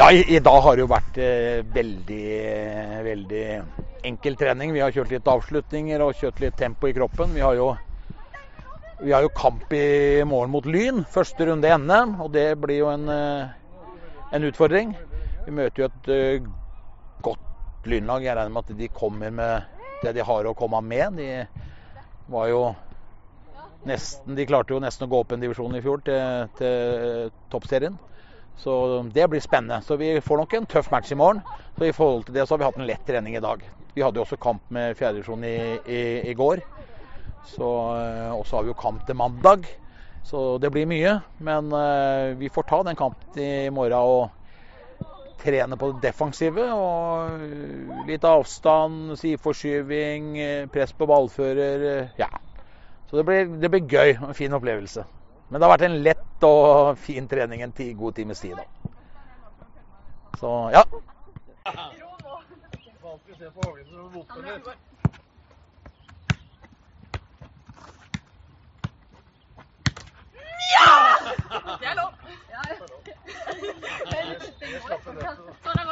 Ja, i, i, dag har det jo vært eh, veldig, veldig enkel trening. Vi har kjørt litt avslutninger og kjørt litt tempo i kroppen. Vi har jo, vi har jo kamp i morgen mot Lyn. Første runde i NM, og det blir jo en, eh, en utfordring. Vi møter jo et uh, godt lynlag. Jeg regner med at de kommer med det de har å komme med. De var jo nesten, de klarte jo nesten å gå opp en divisjon i fjor til, til toppserien. Så det blir spennende. Så vi får nok en tøff match i morgen. Så i forhold til det så har vi hatt en lett trening i dag. Vi hadde jo også kamp med fjerdedivisjon i, i, i går. Så og så har vi jo kamp til mandag. Så det blir mye. Men uh, vi får ta den kampen i morgen og trene på det defensive. Og litt avstand, sideforskyving, press på ballfører. Ja. Så det blir, det blir gøy. En fin opplevelse. Men det har vært en lett og fin trening en god times tid. da. Så ja. Ja! Det er lov. Godt. Ja,